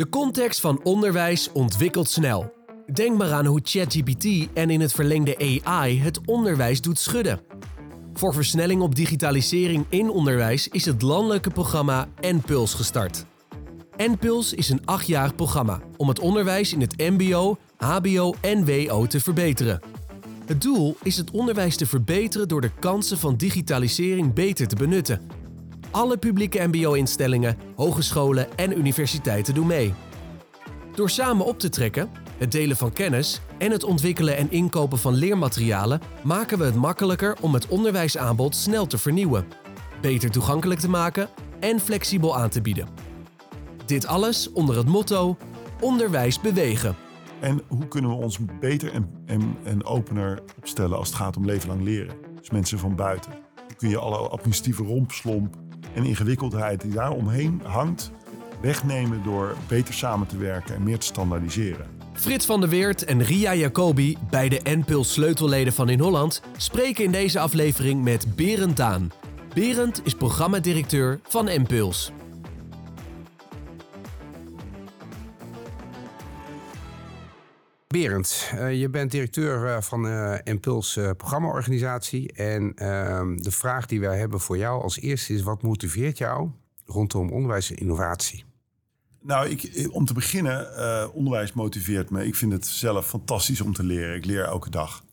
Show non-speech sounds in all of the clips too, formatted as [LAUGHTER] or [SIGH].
De context van onderwijs ontwikkelt snel. Denk maar aan hoe ChatGPT en in het verlengde AI het onderwijs doet schudden. Voor versnelling op digitalisering in onderwijs is het landelijke programma NPULS gestart. NPULS is een achtjarig programma om het onderwijs in het MBO, HBO en WO te verbeteren. Het doel is het onderwijs te verbeteren door de kansen van digitalisering beter te benutten. Alle publieke MBO-instellingen, hogescholen en universiteiten doen mee. Door samen op te trekken, het delen van kennis en het ontwikkelen en inkopen van leermaterialen maken we het makkelijker om het onderwijsaanbod snel te vernieuwen, beter toegankelijk te maken en flexibel aan te bieden. Dit alles onder het motto: onderwijs bewegen. En hoe kunnen we ons beter en, en, en opener opstellen als het gaat om leven lang leren? Dus mensen van buiten. Hoe kun je alle administratieve rompslomp en ingewikkeldheid die daar omheen hangt, wegnemen door beter samen te werken en meer te standaardiseren? Frits van der Weert en Ria Jacobi, beide NPULS sleutelleden van In Holland, spreken in deze aflevering met Berend Daan. Berend is programmadirecteur van NPULS. Berend, uh, je bent directeur uh, van uh, Impuls programmaorganisatie. En ehm, de vraag die wij hebben voor jou als eerste is: wat motiveert jou rondom onderwijs en innovatie? Nou, ik, om te beginnen, onderwijs motiveert me. Ik vind het zelf fantastisch om te leren. Ik leer elke dag.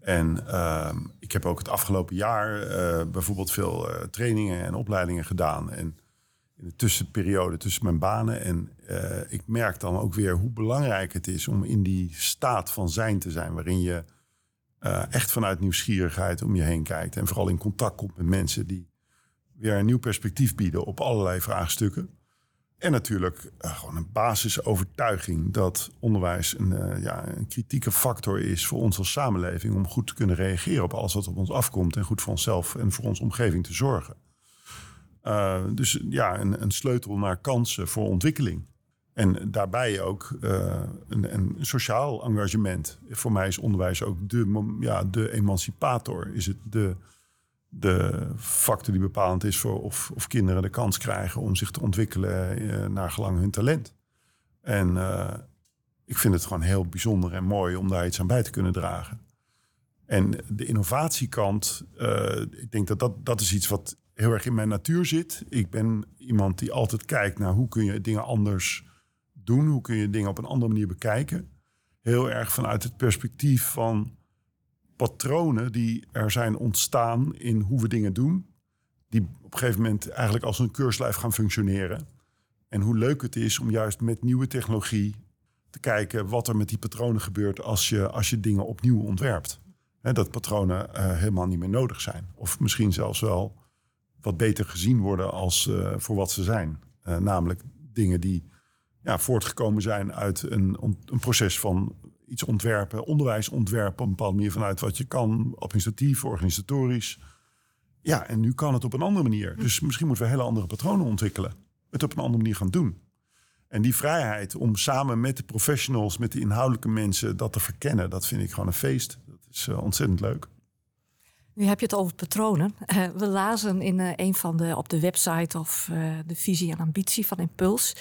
En ehm, ik heb ook het afgelopen jaar bijvoorbeeld veel trainingen en opleidingen gedaan. En in de tussenperiode tussen mijn banen. En uh, ik merk dan ook weer hoe belangrijk het is om in die staat van zijn te zijn, waarin je uh, echt vanuit nieuwsgierigheid om je heen kijkt. En vooral in contact komt met mensen die weer een nieuw perspectief bieden op allerlei vraagstukken. En natuurlijk uh, gewoon een basisovertuiging dat onderwijs een, ja, een kritieke factor is voor ons als samenleving om goed te kunnen reageren op alles wat op ons afkomt en goed voor onszelf en voor onze omgeving te zorgen. Uh, dus ja, een, een, sleutel naar kansen voor ontwikkeling. En daarbij ook uh, een, een, sociaal engagement. Voor mij is onderwijs ook de, ja, de emancipator. Is het de, de factor die bepalend is voor of, of kinderen de kans krijgen om zich te ontwikkelen uh, naar gelang hun talent. En ik vind het gewoon heel bijzonder en mooi om daar iets aan bij te kunnen dragen. En de innovatiekant, ik denk dat, dat dat is iets wat heel erg in mijn natuur zit. Ik ben iemand die altijd kijkt naar hoe kun je dingen anders doen. Hoe kun je dingen op een andere manier bekijken. Heel erg vanuit het perspectief van patronen die er zijn ontstaan in hoe we dingen doen. Die op een gegeven moment eigenlijk als een keurslijf gaan functioneren. En hoe leuk het is om juist met nieuwe technologie te kijken wat er met die patronen gebeurt als je, als je dingen opnieuw ontwerpt. dat patronen uh, helemaal niet meer nodig zijn. Of misschien zelfs wel wat beter gezien worden als uh, voor wat ze zijn. Uh, namelijk dingen die ja, voortgekomen zijn uit een, een proces van iets ontwerpen, onderwijs ontwerpen op een bepaalde manier vanuit wat je kan, administratief, organisatorisch. Ja, en nu kan het op een andere manier. Dus misschien moeten we hele andere patronen ontwikkelen. Het op een andere manier gaan doen. En die vrijheid om samen met de professionals, met de inhoudelijke mensen dat te verkennen, dat vind ik gewoon een feest. Dat is uh, ontzettend leuk. Nu heb je het over patronen. Uh, we lazen in uh, een van de op de website of uh, de visie en ambitie van Impuls.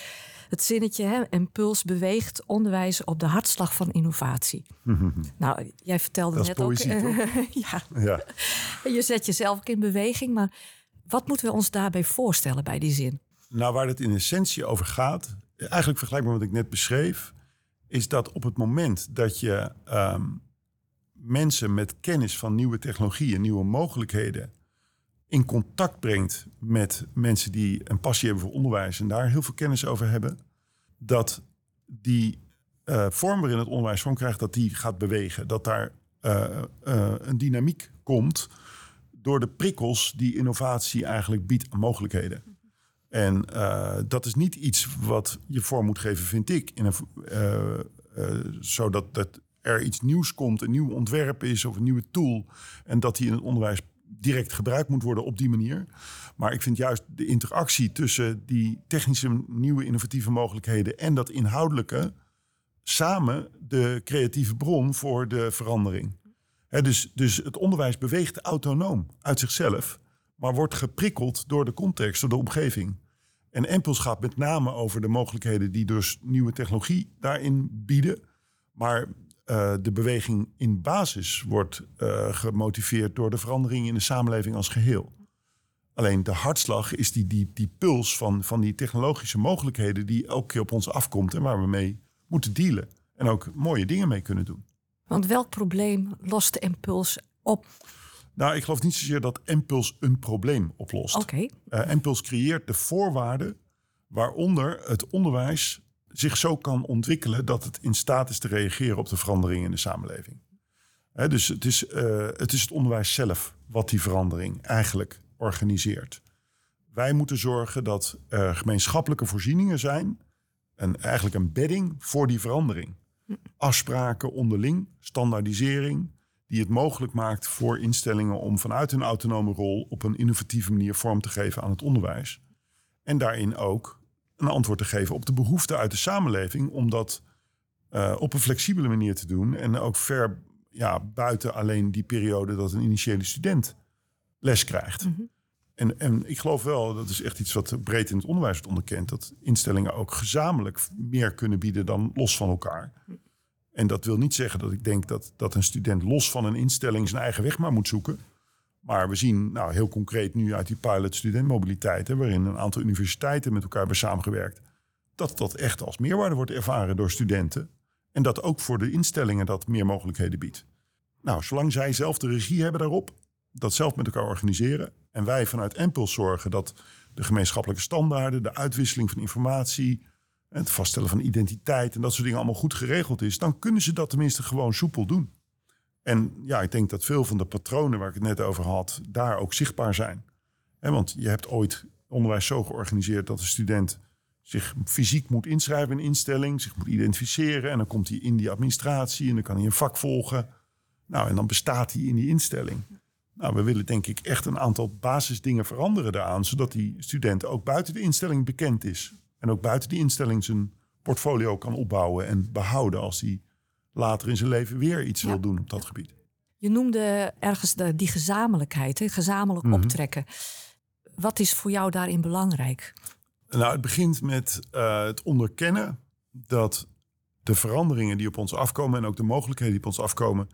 Het zinnetje, hè, Impuls beweegt onderwijs op de hartslag van innovatie. [LAUGHS] Nou, jij vertelde Dat net poëzie, ook. [LAUGHS] ja. Ja. Je zet jezelf ook in beweging, maar wat moeten we ons daarbij voorstellen bij die zin? Nou, waar het in essentie over gaat, eigenlijk vergelijkbaar met wat ik net beschreef, is dat op het moment dat je um, mensen met kennis van nieuwe technologieën, nieuwe mogelijkheden in contact brengt met mensen die een passie hebben voor onderwijs en daar heel veel kennis over hebben, dat die uh, vorm waarin het onderwijs vorm krijgt, dat die gaat bewegen. Dat daar uh, uh, een dynamiek komt door de prikkels die innovatie eigenlijk biedt aan mogelijkheden. En dat is niet iets wat je vorm moet geven, vind ik, in een, zodat dat er iets nieuws komt, een nieuw ontwerp is of een nieuwe tool. En dat die in het onderwijs direct gebruikt moet worden op die manier. Maar ik vind juist de interactie tussen die technische nieuwe innovatieve mogelijkheden en dat inhoudelijke samen de creatieve bron voor de verandering. dus, dus het onderwijs beweegt autonoom uit zichzelf, maar wordt geprikkeld door de context, door de omgeving. En Impuls gaat met name over de mogelijkheden die dus nieuwe technologie daarin bieden. Maar uh, de beweging in basis wordt uh, gemotiveerd door de verandering in de samenleving als geheel. Alleen de hartslag is die, die, die puls van, van die technologische mogelijkheden die elke keer op ons afkomt en waar we mee moeten dealen. En ook mooie dingen mee kunnen doen. Want welk probleem lost de impuls op? Nou, ik geloof niet zozeer dat Impuls een probleem oplost. Oké. Okay. Uh, Impuls creëert de voorwaarden waaronder het onderwijs zich zo kan ontwikkelen dat het in staat is te reageren op de veranderingen in de samenleving. dus het is, uh, het is het onderwijs zelf wat die verandering eigenlijk organiseert. Wij moeten zorgen dat er gemeenschappelijke voorzieningen zijn. En eigenlijk een bedding voor die verandering. Afspraken onderling, standaardisering, die het mogelijk maakt voor instellingen om vanuit hun autonome rol op een innovatieve manier vorm te geven aan het onderwijs. En daarin ook een antwoord te geven op de behoeften uit de samenleving om dat uh, op een flexibele manier te doen. En ook ver ja, buiten alleen die periode dat een initiële student les krijgt. Mhm. En, en ik geloof wel, dat is echt iets wat breed in het onderwijs wordt onderkend, dat instellingen ook gezamenlijk meer kunnen bieden dan los van elkaar. En dat wil niet zeggen dat ik denk dat, dat een student los van een instelling zijn eigen weg maar moet zoeken. Maar we zien nou, heel concreet nu uit die pilot studentmobiliteiten, waarin een aantal universiteiten met elkaar hebben samengewerkt, dat dat echt als meerwaarde wordt ervaren door studenten. En dat ook voor de instellingen dat meer mogelijkheden biedt. Nou, zolang zij zelf de regie hebben daarop, dat zelf met elkaar organiseren. En wij vanuit Impuls zorgen dat de gemeenschappelijke standaarden, de uitwisseling van informatie, het vaststellen van identiteit en dat soort dingen allemaal goed geregeld is, dan kunnen ze dat tenminste gewoon soepel doen. En ja, ik denk dat veel van de patronen waar ik het net over had, daar ook zichtbaar zijn. want je hebt ooit onderwijs zo georganiseerd dat de student zich fysiek moet inschrijven in een instelling, zich moet identificeren en dan komt hij in die administratie en dan kan hij een vak volgen. Nou, en dan bestaat hij in die instelling. Nou, we willen denk ik echt een aantal basisdingen veranderen daaraan, zodat die student ook buiten de instelling bekend is. En ook buiten die instelling zijn portfolio kan opbouwen en behouden als hij later in zijn leven weer iets wil doen op dat gebied. Je noemde ergens de, die gezamenlijkheid, hè? gezamenlijk Mhm. optrekken. Wat is voor jou daarin belangrijk? Nou, het begint met eh, het onderkennen dat de veranderingen die op ons afkomen en ook de mogelijkheden die op ons afkomen,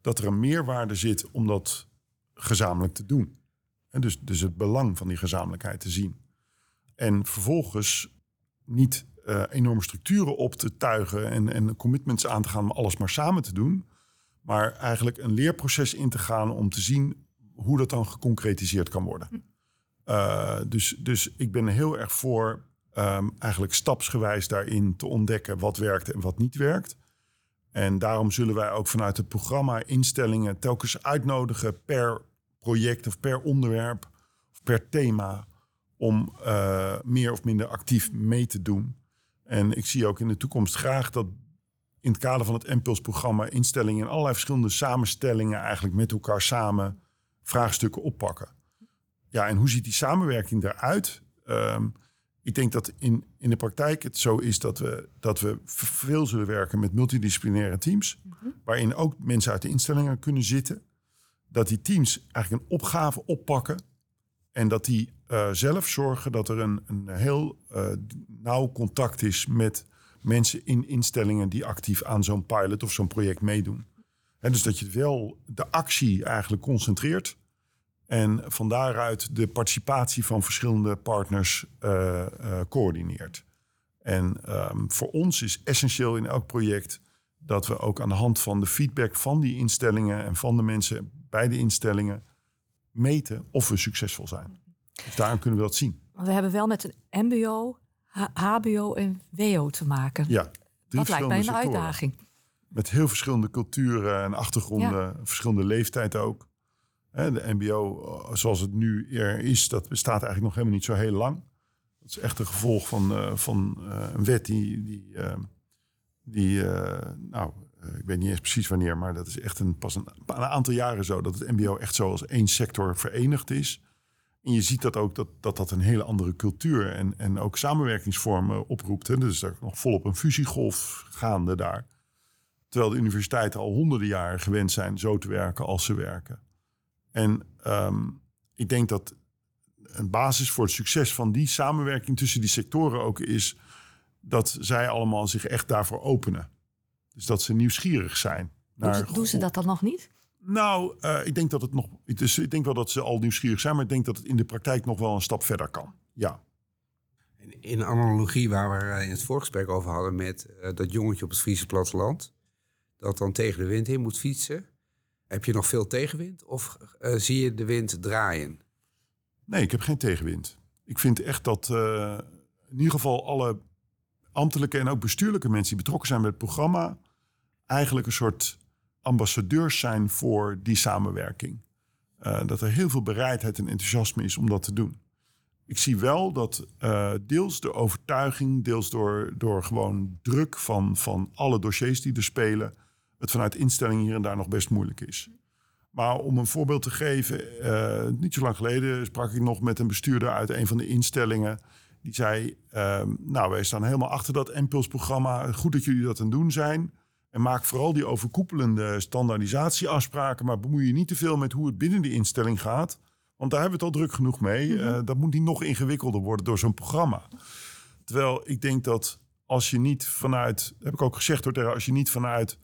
dat er een meerwaarde zit om dat gezamenlijk te doen. En dus, dus het belang van die gezamenlijkheid te zien. En vervolgens niet uh, enorme structuren op te tuigen en, en commitments aan te gaan om alles maar samen te doen. Maar eigenlijk een leerproces in te gaan om te zien hoe dat dan geconcretiseerd kan worden. Uh, dus, dus ik ben heel erg voor um, eigenlijk stapsgewijs daarin te ontdekken wat werkt en wat niet werkt. En daarom zullen wij ook vanuit het programma instellingen telkens uitnodigen per project of per onderwerp of per thema om uh, meer of minder actief mee te doen. En ik zie ook in de toekomst graag dat in het kader van het Impuls-programma instellingen in allerlei verschillende samenstellingen eigenlijk met elkaar samen vraagstukken oppakken. Ja, en hoe ziet die samenwerking eruit? Um, ik denk dat in, in de praktijk het zo is dat we, dat we veel zullen werken met multidisciplinaire teams, mm -hmm. waarin ook mensen uit de instellingen kunnen zitten. Dat die teams eigenlijk een opgave oppakken en dat die uh, zelf zorgen dat er een, een heel uh, nauw contact is met mensen in instellingen die actief aan zo'n pilot of zo'n project meedoen. En dus dat je wel de actie eigenlijk concentreert. En van daaruit de participatie van verschillende partners uh, coördineert. En um, voor ons is essentieel in elk project dat we ook aan de hand van de feedback van die instellingen en van de mensen bij de instellingen meten of we succesvol zijn. Dus daarom kunnen we dat zien. We hebben wel met een MBO, HBO en WO te maken. Ja, dat lijkt mij een sectoren. uitdaging. Met heel verschillende culturen en achtergronden, ja. verschillende leeftijd ook. De MBO, zoals het nu er is, dat bestaat eigenlijk nog helemaal niet zo heel lang. Dat is echt een gevolg van, uh, van uh, een wet die, die, die nou, ik weet niet eens precies wanneer, maar dat is echt een, pas een, een aantal jaren zo dat het MBO echt zo als één sector verenigd is. En je ziet dat ook dat dat, dat een hele andere cultuur en, en ook samenwerkingsvormen oproept. Hè. Dus er is nog volop een fusiegolf gaande daar. Terwijl de universiteiten al honderden jaren gewend zijn zo te werken als ze werken. En um, ik denk dat een basis voor het succes van die samenwerking tussen die sectoren ook is dat zij allemaal zich echt daarvoor openen. Dus dat ze nieuwsgierig zijn. Doen ze, doen ze dat dan nog niet? Nou, uh, ik denk dat het nog. Dus ik denk wel dat ze al nieuwsgierig zijn, maar ik denk dat het in de praktijk nog wel een stap verder kan. Ja. In analogie waar we in het voorgesprek over hadden met uh, dat jongetje op het Friese platteland, dat dan tegen de wind in moet fietsen. Heb je nog veel tegenwind of uh, zie je de wind draaien? Nee, ik heb geen tegenwind. Ik vind echt dat in ieder geval alle ambtelijke en ook bestuurlijke mensen die betrokken zijn bij het programma, eigenlijk een soort ambassadeurs zijn voor die samenwerking. Uh, dat er heel veel bereidheid en enthousiasme is om dat te doen. Ik zie wel dat uh, deels de overtuiging, deels door, door gewoon druk van, van alle dossiers die er spelen, het vanuit instellingen hier en daar nog best moeilijk is. Maar om een voorbeeld te geven, uh, niet zo lang geleden sprak ik nog met een bestuurder uit een van de instellingen. Die zei, ehm, nou wij staan helemaal achter dat Impuls-programma. Goed dat jullie dat aan het doen zijn. En maak vooral die overkoepelende standaardisatieafspraken. Maar bemoei je niet te veel met hoe het binnen de instelling gaat. Want daar hebben we het al druk genoeg mee. Mm dat moet niet nog ingewikkelder worden door zo'n programma. Terwijl ik denk dat als je niet vanuit, heb ik ook gezegd hoor, als je niet vanuit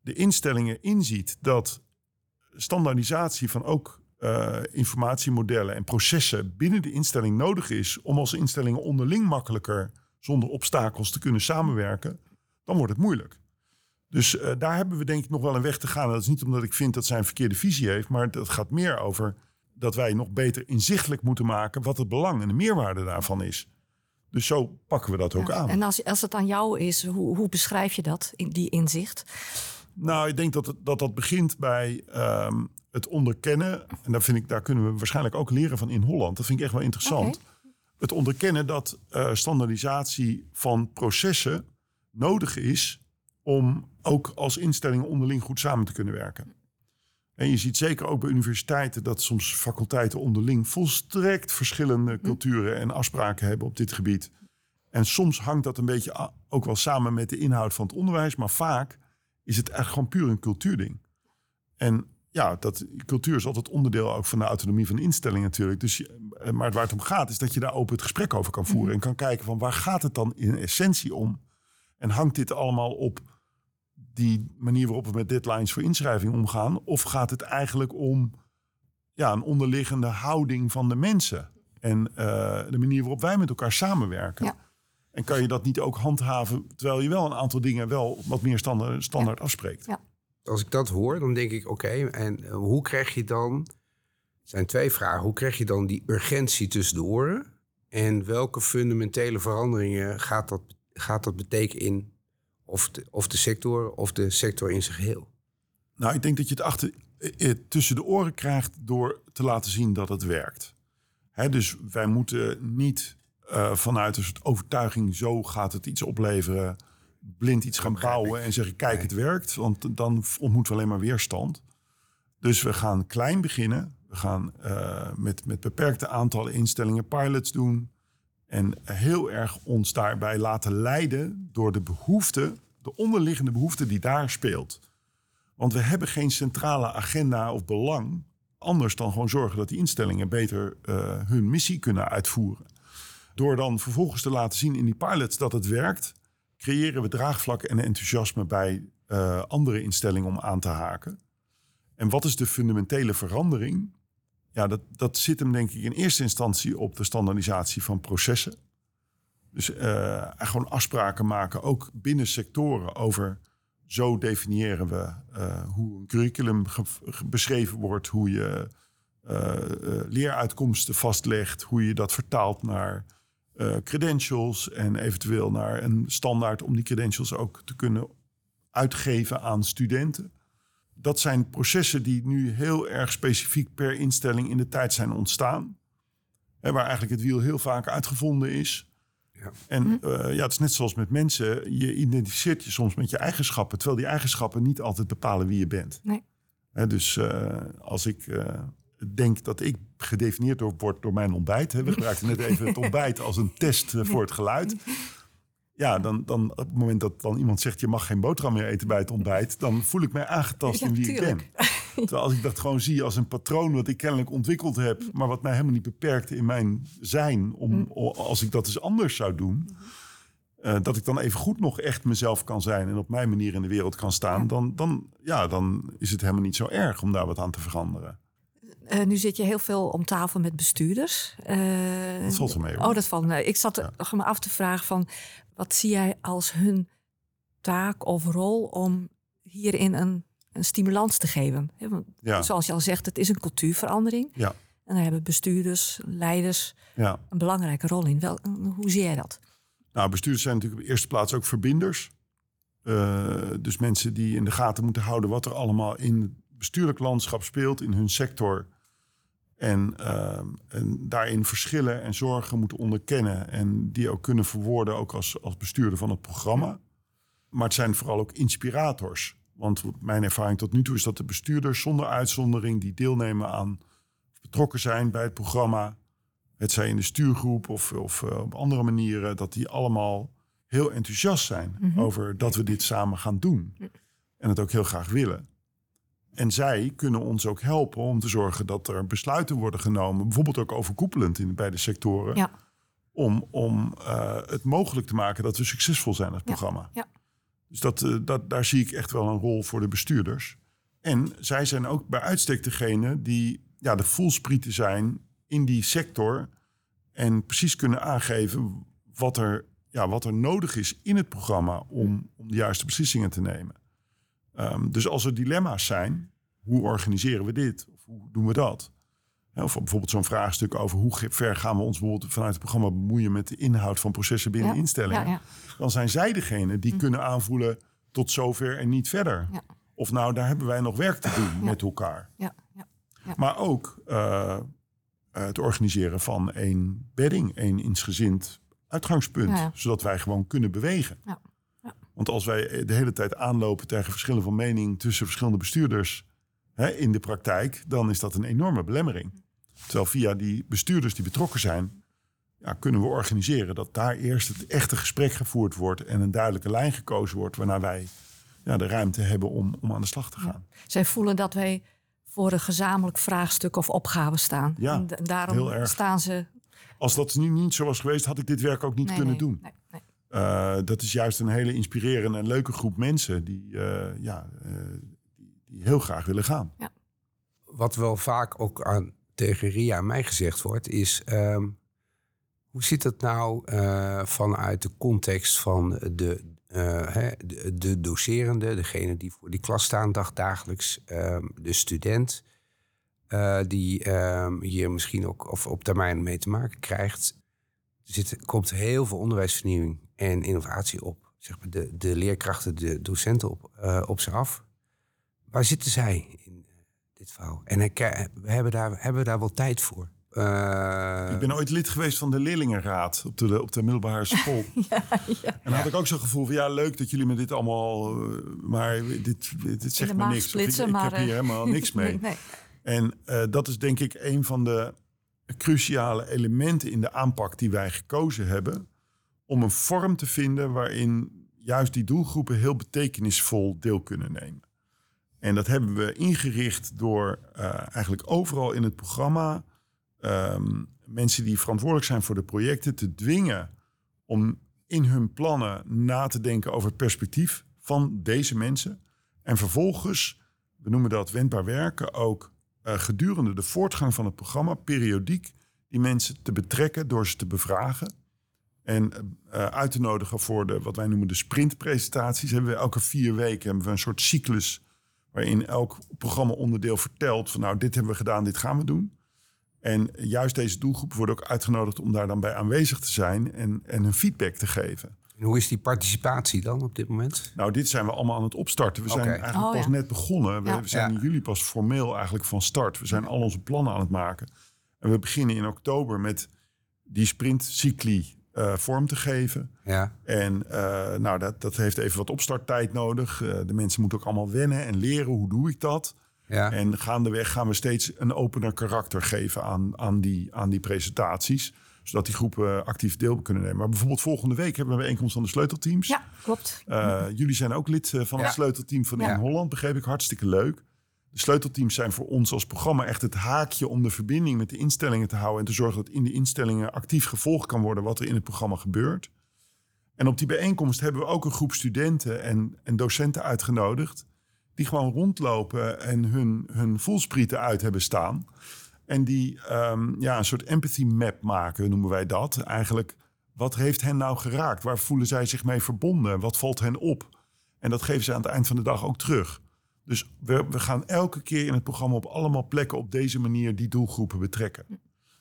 de instellingen inziet dat standaardisatie van ook uh, informatiemodellen en processen binnen de instelling nodig is om als instellingen onderling makkelijker zonder obstakels te kunnen samenwerken, dan wordt het moeilijk. Dus uh, daar hebben we denk ik nog wel een weg te gaan. Dat is niet omdat ik vind dat zij een verkeerde visie heeft, maar dat gaat meer over dat wij nog beter inzichtelijk moeten maken wat het belang en de meerwaarde daarvan is. Dus zo pakken we dat ook aan. En als, als het aan jou is, hoe, hoe beschrijf je dat, in die inzicht? Nou, ik denk dat het, dat, dat begint bij um, het onderkennen. En daar, vind ik, daar kunnen we waarschijnlijk ook leren van in Holland. Dat vind ik echt wel interessant. Okay. Het onderkennen dat uh, standaardisatie van processen nodig is om ook als instellingen onderling goed samen te kunnen werken. En je ziet zeker ook bij universiteiten dat soms faculteiten onderling volstrekt verschillende hm. culturen en afspraken hebben op dit gebied. En soms hangt dat een beetje ook wel samen met de inhoud van het onderwijs, maar vaak is het echt gewoon puur een cultuurding. En ja, dat, cultuur is altijd onderdeel ook van de autonomie van de instelling natuurlijk. Dus, eh, maar waar het om gaat is dat je daar open het gesprek over kan voeren. Mhm. En kan kijken van waar gaat het dan in essentie om? En hangt dit allemaal op die manier waarop we met deadlines voor inschrijving omgaan? Of gaat het eigenlijk om ja, een onderliggende houding van de mensen? En uh, de manier waarop wij met elkaar samenwerken. Ja. En kan je dat niet ook handhaven terwijl je wel een aantal dingen wel wat meer standaard, standaard afspreekt? Ja. Als ik dat hoor, dan denk ik: oké, en eh, hoe krijg je dan? Er zijn twee vragen. Hoe krijg je dan die urgentie tussen de oren? En welke fundamentele veranderingen gaat dat, gaat dat betekenen in of de, of de sector of de sector in zijn geheel? Nou, ik denk dat je het achter, eh, eh, tussen de oren krijgt door te laten zien dat het werkt. Hè, dus wij moeten niet uh, vanuit een soort overtuiging, zo gaat het iets opleveren, blind iets gaan bouwen en zeggen, kijk, het werkt. Want dan ontmoeten we alleen maar weerstand. Dus we gaan klein beginnen. We gaan uh, met, met beperkte aantallen instellingen pilots doen. En heel erg ons daarbij laten leiden door de behoefte, de onderliggende behoefte die daar speelt. Want we hebben geen centrale agenda of belang anders dan gewoon zorgen dat die instellingen beter uh, hun missie kunnen uitvoeren. Door dan vervolgens te laten zien in die pilots dat het werkt, creëren we draagvlak en enthousiasme bij uh, andere instellingen om aan te haken. En wat is de fundamentele verandering? Ja, dat, dat zit hem denk ik in eerste instantie op de standaardisatie van processen. Dus uh, gewoon afspraken maken, ook binnen sectoren, over zo definiëren we uh, hoe een curriculum beschreven wordt, hoe je leeruitkomsten vastlegt, hoe je dat vertaalt naar credentials en eventueel naar een standaard om die credentials ook te kunnen uitgeven aan studenten. Dat zijn processen die nu heel erg specifiek per instelling in de tijd zijn ontstaan. En waar eigenlijk het wiel heel vaak uitgevonden is. Ja. En uh, ja, het is net zoals met mensen. Je identificeert je soms met je eigenschappen. Terwijl die eigenschappen niet altijd bepalen wie je bent. Nee. He, dus uh, als ik denk dat ik gedefinieerd word door mijn ontbijt. We gebruikten net even het [LAUGHS] ontbijt als een test eh, voor het geluid. Ja, dan, dan op het moment dat dan iemand zegt... je mag geen boterham meer eten bij het ontbijt... dan voel ik mij aangetast in wie ik ben. Terwijl als ik dat gewoon zie als een patroon wat ik kennelijk ontwikkeld heb, maar wat mij helemaal niet beperkt in mijn zijn, om, Mm. als ik dat eens anders zou doen, eh, dat ik dan even goed nog echt mezelf kan zijn en op mijn manier in de wereld kan staan, dan, dan, ja, dan is het helemaal niet zo erg om daar wat aan te veranderen. Eh, nu zit je heel veel om tafel met bestuurders. Eh, Dat valt wel mee, hoor. Oh, dat valt mee. Ik zat Ja. me af te vragen van... wat zie jij als hun taak of rol om hierin een, een stimulans te geven? Want Ja, Zoals je al zegt, het is een cultuurverandering. ja, En daar hebben bestuurders, leiders ja. een belangrijke rol in. Wel, hoe zie jij dat? Nou, bestuurders zijn natuurlijk op de eerste plaats ook verbinders. Eh, dus mensen die in de gaten moeten houden wat er allemaal in het bestuurlijk landschap speelt, in hun sector. En, ehm, en daarin verschillen en zorgen moeten onderkennen. En die ook kunnen verwoorden, ook als, als bestuurder van het programma. Maar het zijn vooral ook inspirators. Want mijn ervaring tot nu toe is dat de bestuurders zonder uitzondering die deelnemen aan betrokken zijn bij het programma, het zij in de stuurgroep of, of eh, op andere manieren, dat die allemaal heel enthousiast zijn Mhm. over dat we dit samen gaan doen. En het ook heel graag willen. En zij kunnen ons ook helpen om te zorgen dat er besluiten worden genomen, bijvoorbeeld ook overkoepelend in beide sectoren, Ja. om, om eh, het mogelijk te maken dat we succesvol zijn als programma. ja. Dus dat, eh, dat, daar zie ik echt wel een rol voor de bestuurders. En zij zijn ook bij uitstek degene die ja, de voelsprieten zijn in die sector. En precies kunnen aangeven wat er, ja, wat er nodig is in het programma om, om de juiste beslissingen te nemen. Ehm, dus als er dilemma's zijn, hoe organiseren we dit? Of hoe doen we dat? Of bijvoorbeeld zo'n vraagstuk over hoe ver gaan we ons bijvoorbeeld vanuit het programma bemoeien met de inhoud van processen binnen Ja, instellingen Ja, ja. dan zijn zij degene die kunnen aanvoelen tot zover en niet verder. Ja. Of nou, daar hebben wij nog werk te doen met elkaar. ja, ja. Maar ook eh, eh, het organiseren van één bedding, één insgezind uitgangspunt. Zodat wij gewoon kunnen bewegen. Ja. Want als wij de hele tijd aanlopen tegen verschillen van mening tussen verschillende bestuurders hè, in de praktijk, dan is dat een enorme belemmering. Terwijl via die bestuurders die betrokken zijn, ja, kunnen we organiseren dat daar eerst het echte gesprek gevoerd wordt en een duidelijke lijn gekozen wordt waarna wij ja, de ruimte hebben om, om aan de slag te gaan. Zij voelen dat wij voor een gezamenlijk vraagstuk of opgave staan. Ja, en daarom heel erg. staan ze... Als dat nu niet zo was geweest, had ik dit werk ook niet Nee, kunnen nee, doen. nee, Eh, dat is juist een hele inspirerende en leuke groep mensen die, eh, ja, eh, die, die heel graag willen gaan. Wat wel vaak ook aan, tegen Ria en mij gezegd wordt, is... ehm, hoe zit het nou eh, vanuit de context van de, eh, hè, de, de docerende... degene die voor die klas staan dag, dagelijks, ehm, de student... eh, die ehm, hier misschien ook of op termijn mee te maken krijgt... Er zit, komt heel veel onderwijsvernieuwing en innovatie op. Zeg maar de, de leerkrachten, de docenten op, eh, op ze af. Waar zitten zij in eh, dit verhaal? En we hebben, daar, hebben we daar wel tijd voor? Eh, Ik ben ooit lid geweest van de leerlingenraad op de, op de middelbare [LAUGHS] school. En dan had ik ook zo'n gevoel van ja, leuk dat jullie me dit allemaal. maar dit, dit, zegt me niks. Of splitsen, ik, heb hier helemaal niks mee. [LAUGHS] Nee, nee. En eh, dat is denk ik een van de cruciale elementen in de aanpak die wij gekozen hebben. Om een vorm te vinden waarin juist die doelgroepen heel betekenisvol deel kunnen nemen. En dat hebben we ingericht door eh, eigenlijk overal in het programma ehm, mensen die verantwoordelijk zijn voor de projecten te dwingen om in hun plannen na te denken over het perspectief van deze mensen. En vervolgens, we noemen dat wendbaar werken, ook eh, gedurende de voortgang van het programma periodiek die mensen te betrekken door ze te bevragen. En eh, uit te nodigen voor de, wat wij noemen de sprintpresentaties. Hebben we elke vier weken hebben we een soort cyclus waarin elk programma-onderdeel vertelt van nou, dit hebben we gedaan, dit gaan we doen. En juist deze doelgroep wordt ook uitgenodigd om daar dan bij aanwezig te zijn en, en hun feedback te geven. en hoe is die participatie dan op dit moment? Nou, dit zijn we allemaal aan het opstarten. We zijn eigenlijk Oh, pas ja. net begonnen. We, Ja. zijn Ja. in juli pas formeel eigenlijk van start. We zijn al onze plannen aan het maken. En we beginnen in oktober met die sprintcycli eh, vorm te geven. Ja, En eh, nou, dat, dat heeft even wat opstarttijd nodig. Eh, de mensen moeten ook allemaal wennen en leren hoe doe ik dat. ja. En gaandeweg gaan we steeds een opener karakter geven aan, aan, die, aan die presentaties. Zodat die groepen actief deel kunnen nemen. Maar bijvoorbeeld volgende week hebben we een bijeenkomst van de sleutelteams. Ja, klopt. Eh, jullie zijn ook lid eh, van Ja. het sleutelteam van Ja. In Holland, begreep ik. Hartstikke leuk. De sleutelteams zijn voor ons als programma echt het haakje om de verbinding met de instellingen te houden en te zorgen dat in de instellingen actief gevolgd kan worden wat er in het programma gebeurt. En op die bijeenkomst hebben we ook een groep studenten en, en docenten uitgenodigd die gewoon rondlopen en hun, hun voelsprieten uit hebben staan. En die ehm, ja, een soort empathy map maken, noemen wij dat. Eigenlijk, wat heeft hen nou geraakt? Waar voelen zij zich mee verbonden? Wat valt hen op? En dat geven ze aan het eind van de dag ook terug. Dus we, we gaan elke keer in het programma op allemaal plekken op deze manier die doelgroepen betrekken.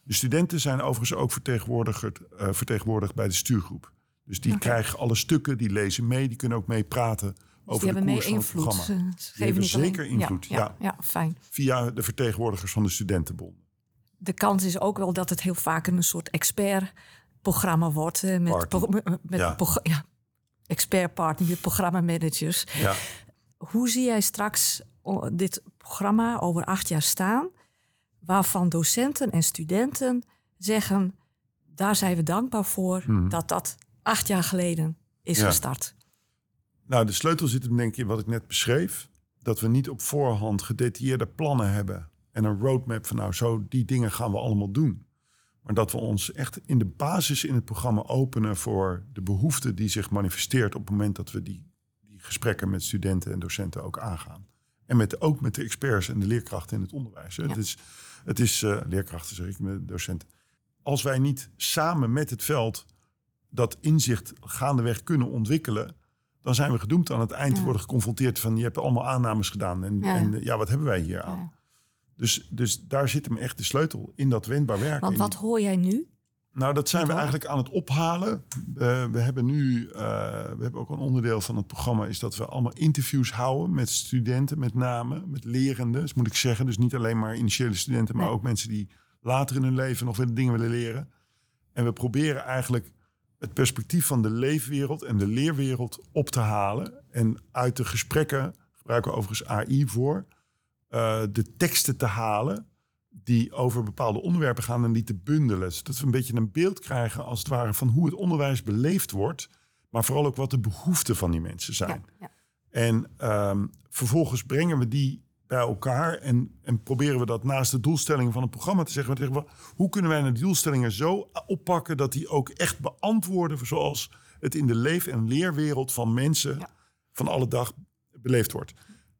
De studenten zijn overigens ook vertegenwoordigd, uh, vertegenwoordigd bij de stuurgroep. Dus die krijgen alle stukken, die lezen mee, die kunnen ook mee praten dus over de koers van het programma. Ze, ze geven zeker invloed, ja, ja, ja. fijn. Via de vertegenwoordigers van de studentenbond. De kans is ook wel dat het heel vaak een soort expertprogramma wordt. Uh, met, pro, met ja. ja, expertpartner, programmamanagers. Ja. Hoe zie jij straks dit programma over acht jaar staan, waarvan docenten en studenten zeggen: daar zijn we dankbaar voor hmm. dat dat acht jaar geleden is gestart? Nou, de sleutel zit hem denk ik in wat ik net beschreef. Dat we niet op voorhand gedetailleerde plannen hebben en een roadmap van nou, zo die dingen gaan we allemaal doen. Maar dat we ons echt in de basis in het programma openen voor de behoefte die zich manifesteert op het moment dat we die gesprekken met studenten en docenten ook aangaan. En met, ook met de experts en de leerkrachten in het onderwijs. Het is, het is uh, leerkrachten, zeg ik, met docenten. Als wij niet samen met het veld dat inzicht gaandeweg kunnen ontwikkelen, dan zijn we gedoemd aan het eind te worden geconfronteerd van je hebt allemaal aannames gedaan en ja, en, ja wat hebben wij hier aan? Dus, dus daar zit hem echt de sleutel in dat wendbaar werken. Want wat hoor jij nu? Nou, dat zijn we eigenlijk aan het ophalen. Uh, we hebben nu, uh, we hebben ook een onderdeel van het programma, is dat we allemaal interviews houden met studenten, met name, met lerenden, dus moet ik zeggen. Dus niet alleen maar initiële studenten, maar ook mensen die later in hun leven nog weer dingen willen leren. En we proberen eigenlijk het perspectief van de leefwereld en de leerwereld op te halen. En uit de gesprekken, gebruiken we overigens AI voor, uh, de teksten te halen die over bepaalde onderwerpen gaan en die te bundelen. Zodat we een beetje een beeld krijgen als het ware van hoe het onderwijs beleefd wordt. Maar vooral ook wat de behoeften van die mensen zijn. Ja, ja. En um, vervolgens brengen we die bij elkaar en, en proberen we dat naast de doelstellingen van het programma te zeggen. we, hoe kunnen wij de doelstellingen zo oppakken dat die ook echt beantwoorden zoals het in de leef- en leerwereld van mensen ja. van alle dag beleefd wordt.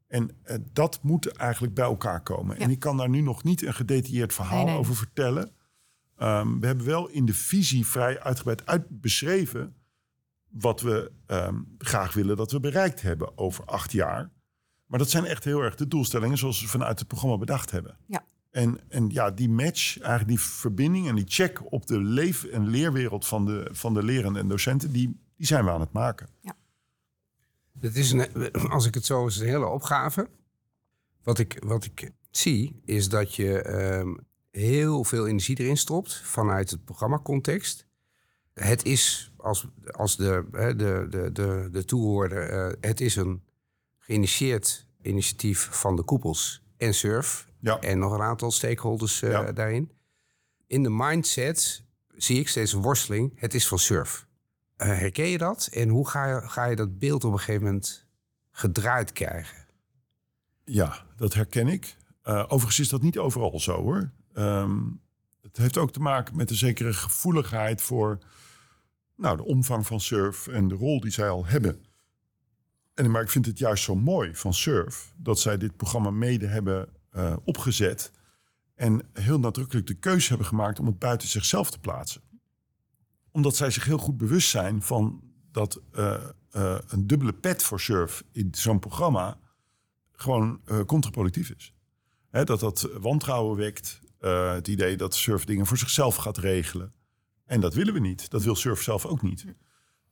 En uh, dat moet eigenlijk bij elkaar komen. En ik kan daar nu nog niet een gedetailleerd verhaal nee, nee. over vertellen. Um, we hebben wel in de visie vrij uitgebreid uit beschreven wat we um, graag willen dat we bereikt hebben over acht jaar. Maar dat zijn echt heel erg de doelstellingen zoals we vanuit het programma bedacht hebben. Ja. En, en ja, die match, eigenlijk die verbinding en die check op de leef- en leerwereld van de, van de lerenden en docenten, die, die zijn we aan het maken. Ja. Het is een, als ik het zo is, een hele opgave. Wat ik, wat ik zie, is dat je um, heel veel energie erin stopt vanuit het programmacontext. Het is, als, als de, de, de, de, de toehoorder, uh, het is een geïnitieerd initiatief van de koepels en SURF. Ja. En nog een aantal stakeholders uh, ja. daarin. In de mindset zie ik steeds een worsteling. Het is van SURF. Uh, herken je dat? En hoe ga je, ga je dat beeld op een gegeven moment gedraaid krijgen? Ja, dat herken ik. Uh, overigens is dat niet overal zo hoor. Um, het heeft ook te maken met een zekere gevoeligheid voor nou, de omvang van surf en de rol die zij al hebben. En, maar ik vind het juist zo mooi van Surf dat zij dit programma mede hebben uh, opgezet. En heel nadrukkelijk de keuze hebben gemaakt om het buiten zichzelf te plaatsen omdat zij zich heel goed bewust zijn van dat uh, uh, een dubbele pet voor surf in zo'n programma gewoon uh, contraproductief is. Hè, dat dat wantrouwen wekt, het idee dat surf dingen voor zichzelf gaat regelen. En dat willen we niet. Dat wil surf zelf ook niet.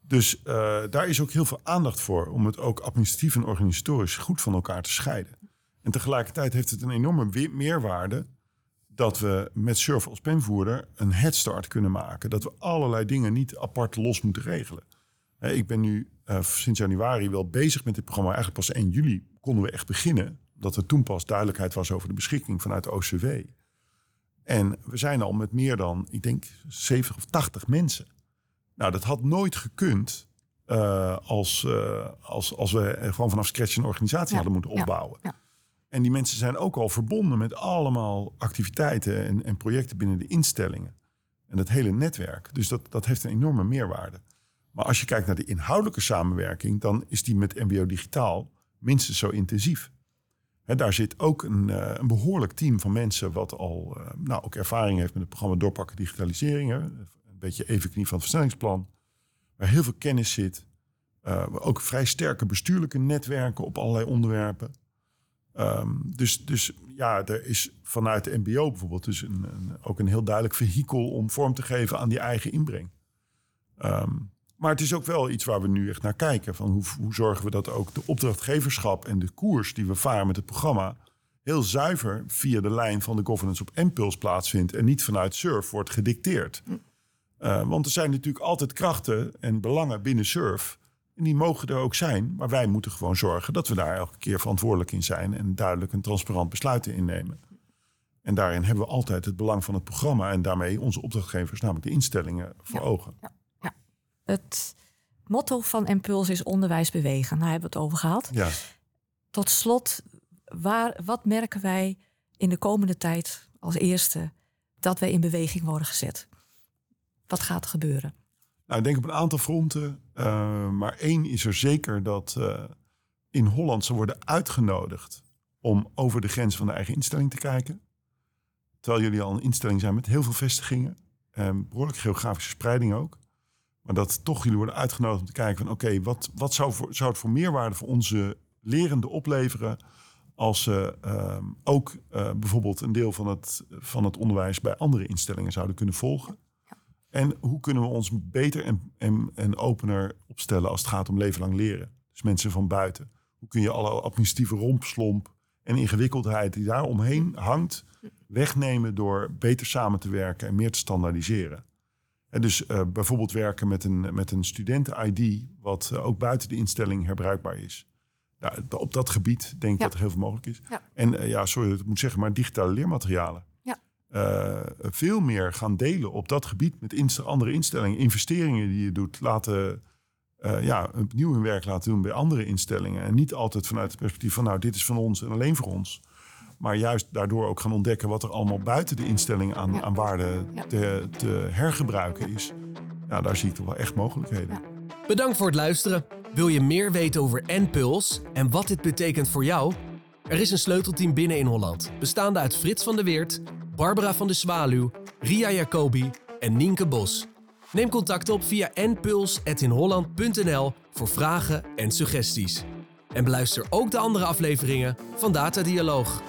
Dus daar is ook heel veel aandacht voor om het ook administratief en organisatorisch goed van elkaar te scheiden. En tegelijkertijd heeft het een enorme meerwaarde dat we met Surf als penvoerder een headstart kunnen maken. Dat we allerlei dingen niet apart los moeten regelen. Ik ben nu uh, sinds januari wel bezig met dit programma. Eigenlijk pas 1 juli konden we echt beginnen. Dat er toen pas duidelijkheid was over de beschikking vanuit de OCW. En we zijn al met meer dan, ik denk, 70 of 80 mensen. Nou, dat had nooit gekund uh, als, uh, als, als we gewoon vanaf scratch een organisatie ja, hadden moeten opbouwen. Ja, ja. En die mensen zijn ook al verbonden met allemaal activiteiten en, en projecten binnen de instellingen. En dat hele netwerk. Dus dat, dat heeft een enorme meerwaarde. Maar als je kijkt naar de inhoudelijke samenwerking, dan is die met MBO Digitaal minstens zo intensief. Daar zit ook een, eh, een, behoorlijk team van mensen wat al uh, nou, ook ervaring heeft met het programma Doorpakken Digitalisering. Een beetje even knie van het versnellingsplan. Waar heel veel kennis zit. Uh, ook vrij sterke bestuurlijke netwerken op allerlei onderwerpen. Um, dus, dus ja, er is vanuit de MBO bijvoorbeeld dus een, een, ook een heel duidelijk vehikel om vorm te geven aan die eigen inbreng. Um, maar het is ook wel iets waar we nu echt naar kijken. Van hoe, hoe zorgen we dat ook de opdrachtgeverschap en de koers die we varen met het programma heel zuiver via de lijn van de governance op Impuls plaatsvindt en niet vanuit Surf wordt gedicteerd. Uh, want er zijn natuurlijk altijd krachten en belangen binnen Surf. En die mogen er ook zijn. Maar wij moeten gewoon zorgen dat we daar elke keer verantwoordelijk in zijn. En duidelijk en transparant besluiten innemen. En daarin hebben we altijd het belang van het programma. En daarmee onze opdrachtgevers, namelijk de instellingen, voor ja, ogen. Ja, ja. Het motto van Impuls is onderwijs bewegen. Daar hebben we het over gehad. Ja. Tot slot, waar, wat merken wij in de komende tijd als eerste dat wij in beweging worden gezet? Wat gaat er gebeuren? Nou, ik denk op een aantal fronten. Uh, maar één is er zeker dat uh, in Holland ze worden uitgenodigd om over de grens van de eigen instelling te kijken. Terwijl jullie al een instelling zijn met heel veel vestigingen. Um, behoorlijk geografische spreiding ook. Maar dat toch jullie worden uitgenodigd om te kijken van oké, wat, wat zou, zou het voor meerwaarde voor onze lerenden opleveren als ze uh, ook uh, bijvoorbeeld een deel van het, van het onderwijs bij andere instellingen zouden kunnen volgen. En hoe kunnen we ons beter en, en, en opener opstellen als het gaat om leven lang leren? Dus mensen van buiten. Hoe kun je alle administratieve rompslomp en ingewikkeldheid die daar omheen hangt, wegnemen door beter samen te werken en meer te standaardiseren? En dus uh, bijvoorbeeld werken met een, met een studenten-ID, wat uh, ook buiten de instelling herbruikbaar is. Nou, op dat gebied denk ik ja. dat er heel veel mogelijk is. Ja. En uh, ja, sorry dat ik moet zeggen, maar digitale leermaterialen. Uh, veel meer gaan delen op dat gebied met inst andere instellingen. Investeringen die je doet, laten uh, ja, opnieuw hun werk laten doen bij andere instellingen. En niet altijd vanuit het perspectief van nou, dit is van ons en alleen voor ons. Maar juist daardoor ook gaan ontdekken wat er allemaal buiten de instelling aan, Ja. aan waarde te, te hergebruiken is. Ja, daar zie ik toch wel echt mogelijkheden. Bedankt voor het luisteren. Wil je meer weten over NPuls en wat dit betekent voor jou? Er is een sleutelteam binnen in Holland, bestaande uit Frits van der Weert, Barbara van de Zwaluw, Ria Jacobi en Nienke Bos. Neem contact op via npuls.inholland.nl voor vragen en suggesties. En beluister ook de andere afleveringen van Data Dialoog.